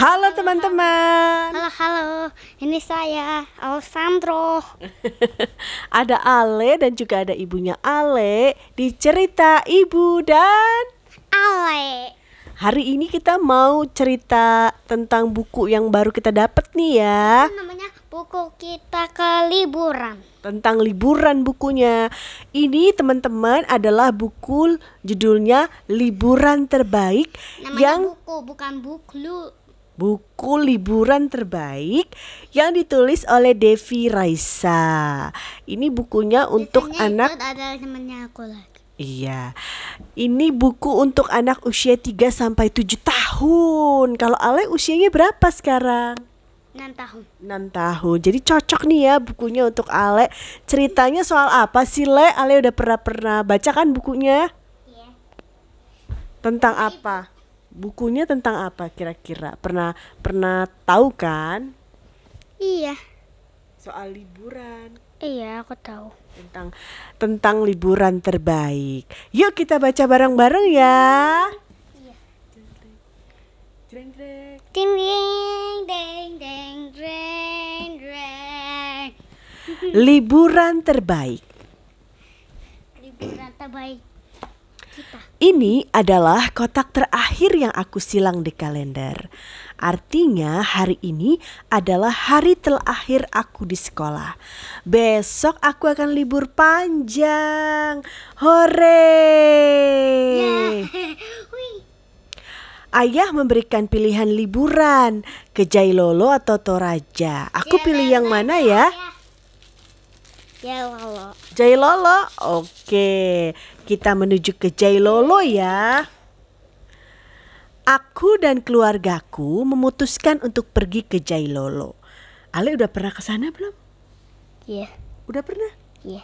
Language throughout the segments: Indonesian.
Halo teman-teman. Halo, halo. Ini saya Alessandro. ada Ale dan juga ada ibunya Ale di cerita ibu dan Ale. Hari ini kita mau cerita tentang buku yang baru kita dapat nih ya. Namanya buku kita ke liburan. Tentang liburan bukunya. Ini teman-teman adalah buku judulnya Liburan Terbaik Namanya yang buku bukan buku. Buku liburan terbaik yang ditulis oleh Devi Raisa. Ini bukunya untuk Biasanya anak Itu ada temannya aku lagi. Iya. Ini buku untuk anak usia 3 sampai 7 tahun. Kalau Ale usianya berapa sekarang? 6 tahun. 6 tahun. Jadi cocok nih ya bukunya untuk Ale. Ceritanya soal apa sih Le? Ale udah pernah pernah baca kan bukunya? Iya. Tentang apa? Bukunya tentang apa kira-kira? Pernah pernah tahu kan? Iya. Soal liburan. Iya, aku tahu. tentang tentang liburan terbaik. Yuk kita baca bareng-bareng ya. Jreng, jreng. Ding ding ding ding. Liburan terbaik. Liburan terbaik. Ini adalah kotak terakhir yang aku silang di kalender. Artinya hari ini adalah hari terakhir aku di sekolah. Besok aku akan libur panjang. Hore! Wih. Ayah memberikan pilihan liburan ke Jailolo atau Toraja. Aku pilih yang mana ya? Allah. Jailolo. Oke, kita menuju ke Jailolo ya. Aku dan keluargaku memutuskan untuk pergi ke Jailolo. Ale udah pernah ke sana belum? Iya. Udah pernah? Iya.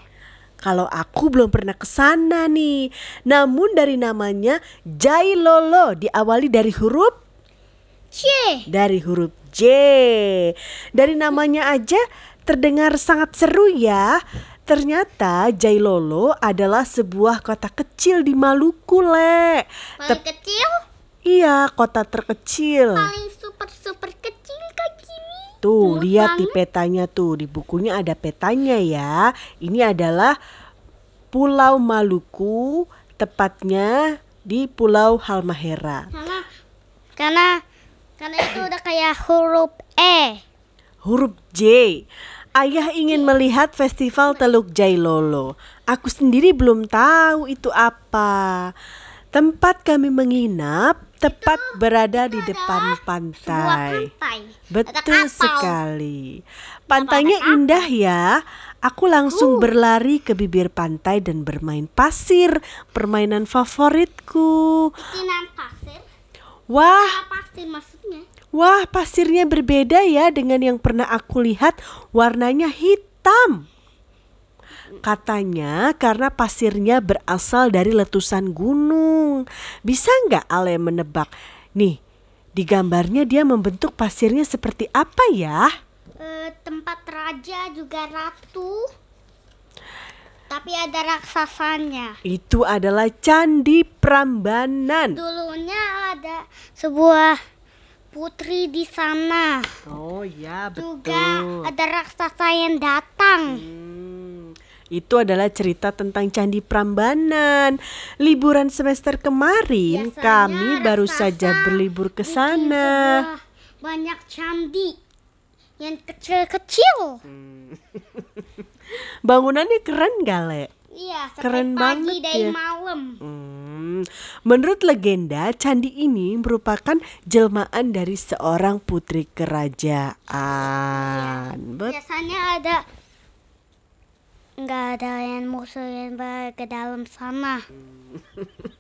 Kalau aku belum pernah ke sana nih. Namun dari namanya Jailolo diawali dari huruf C. dari huruf J. Dari namanya aja terdengar sangat seru ya. Ternyata Jailolo adalah sebuah kota kecil di Maluku, Le. Paling Tep- kecil, iya, kota terkecil. paling super super kecil kayak gini. Tuh, Imut lihat di petanya tuh, di bukunya ada petanya ya. Ini adalah Pulau Maluku, tepatnya di Pulau Halmahera. Karena karena karena itu udah kayak huruf E. Huruf J. Ayah ingin melihat festival Teluk Jailolo. Aku sendiri belum tahu itu apa. Tempat kami menginap tepat berada di depan pantai. pantai. Betul sekali. Pantainya indah ya. Aku langsung berlari ke bibir pantai dan bermain pasir, permainan favoritku. Wah, pasir maksudnya? Wah, pasirnya berbeda ya dengan yang pernah aku lihat. Warnanya hitam. Katanya karena pasirnya berasal dari letusan gunung. Bisa nggak Ale menebak? Nih, di gambarnya dia membentuk pasirnya seperti apa ya? Eh, tempat raja juga ratu. Tapi ada raksasanya. Itu adalah Candi Prambanan. Dulunya ada sebuah putri di sana. Oh ya, Juga betul. ada raksasa yang datang. Hmm, itu adalah cerita tentang Candi Prambanan. Liburan semester kemarin Biasanya kami baru saja berlibur ke sana. banyak candi yang kecil-kecil. Bangunannya keren gak, Le? Iya, Keren pagi banget dari ya. malam. Menurut legenda, candi ini merupakan jelmaan dari seorang putri kerajaan. Betul. Biasanya ada nggak ada yang musuh yang ke dalam sana.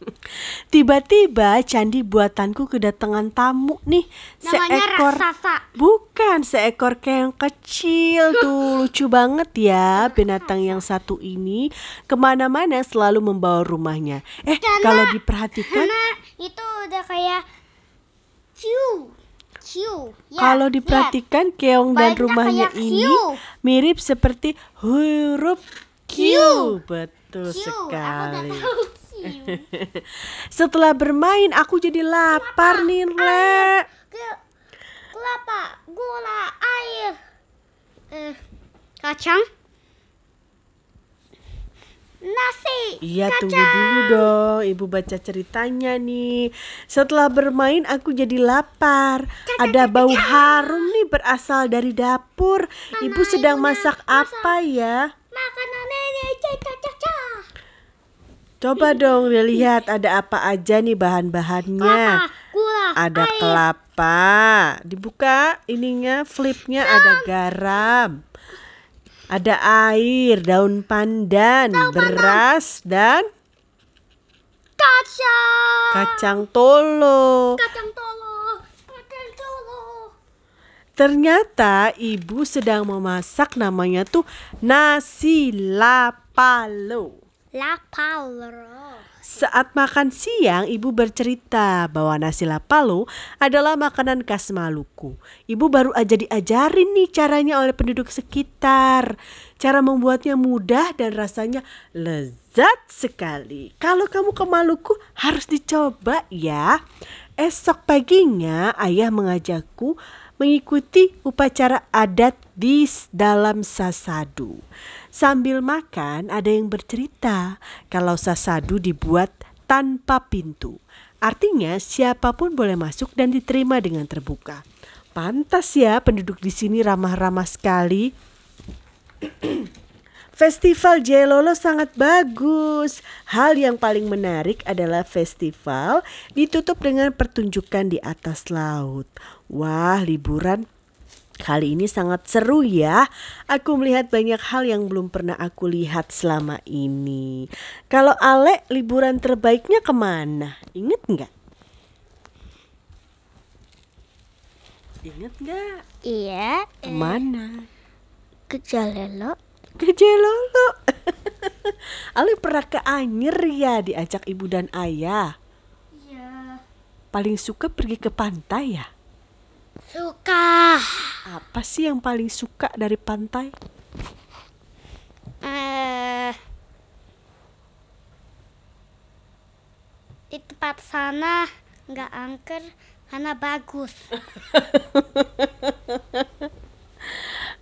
Tiba-tiba candi buatanku kedatangan tamu nih. Namanya Seekor raksasa. Bukan seekor keong kecil tuh lucu banget ya binatang yang satu ini ke mana-mana selalu membawa rumahnya. Eh Karena- kalau diperhatikan itu udah kayak ciu, ciu. Ya, kalau lihat. diperhatikan keong dan Banyak rumahnya ini hiu. mirip seperti huruf Q. Betul aku sekali. Setelah bermain aku jadi lapar nih Le. Ke- gula, air, eh, kacang, nasi, Iya kacang. tunggu dulu dong. Ibu baca ceritanya nih. Setelah bermain aku jadi lapar. Ada bau harum nih berasal dari dapur. Ibu sedang masak. apa ya? Coba dong lihat ada apa aja nih bahan-bahannya Ada air. kelapa Dibuka ininya flipnya ada garam Ada air, daun pandan, beras, dan kacang. kacang tolo Kacang tolo, kacang tolo. Ternyata ibu sedang memasak namanya tuh nasi lapalo. Lapalo. Saat makan siang, ibu bercerita bahwa nasi lapalo adalah makanan khas Maluku. Ibu baru aja diajarin nih caranya oleh penduduk sekitar. Cara membuatnya mudah dan rasanya lezat sekali. Kalau kamu ke Maluku harus dicoba ya. Esok paginya ayah mengajakku mengikuti upacara adat di dalam sasadu. Sambil makan ada yang bercerita kalau sasadu dibuat tanpa pintu. Artinya siapa pun boleh masuk dan diterima dengan terbuka. Pantas ya penduduk di sini ramah-ramah sekali. Festival Jelolo sangat bagus. Hal yang paling menarik adalah festival ditutup dengan pertunjukan di atas laut. Wah, liburan kali ini sangat seru ya. Aku melihat banyak hal yang belum pernah aku lihat selama ini. Kalau Ale, liburan terbaiknya ke mana? Ingat nggak? Ingat nggak? Iya, Ke mana? ke Jalelo. Ke Jelolo. Ale pernah ke Anyer ya diajak ibu dan ayah. Iya. Paling suka pergi ke pantai ya? Suka. Apa sih yang paling suka dari pantai? Eh, di tempat sana nggak angker karena bagus.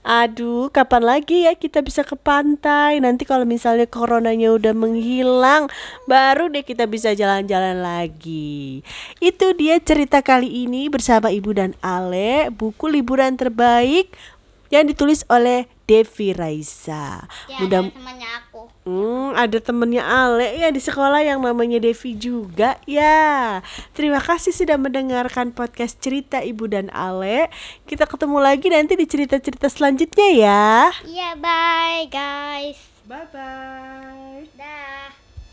Aduh, kapan lagi ya kita bisa ke pantai? Nanti kalau misalnya coronanya udah menghilang, baru deh kita bisa jalan-jalan lagi. Itu dia cerita kali ini bersama Ibu dan Ale, buku liburan terbaik yang ditulis oleh Devi Raisa. Mudah temannya aku. Hmm, ada temennya Ale ya di sekolah yang namanya Devi juga ya. Terima kasih sudah mendengarkan podcast cerita Ibu dan Ale. Kita ketemu lagi nanti di cerita-cerita selanjutnya ya. Iya, bye guys. Bye bye. Dah.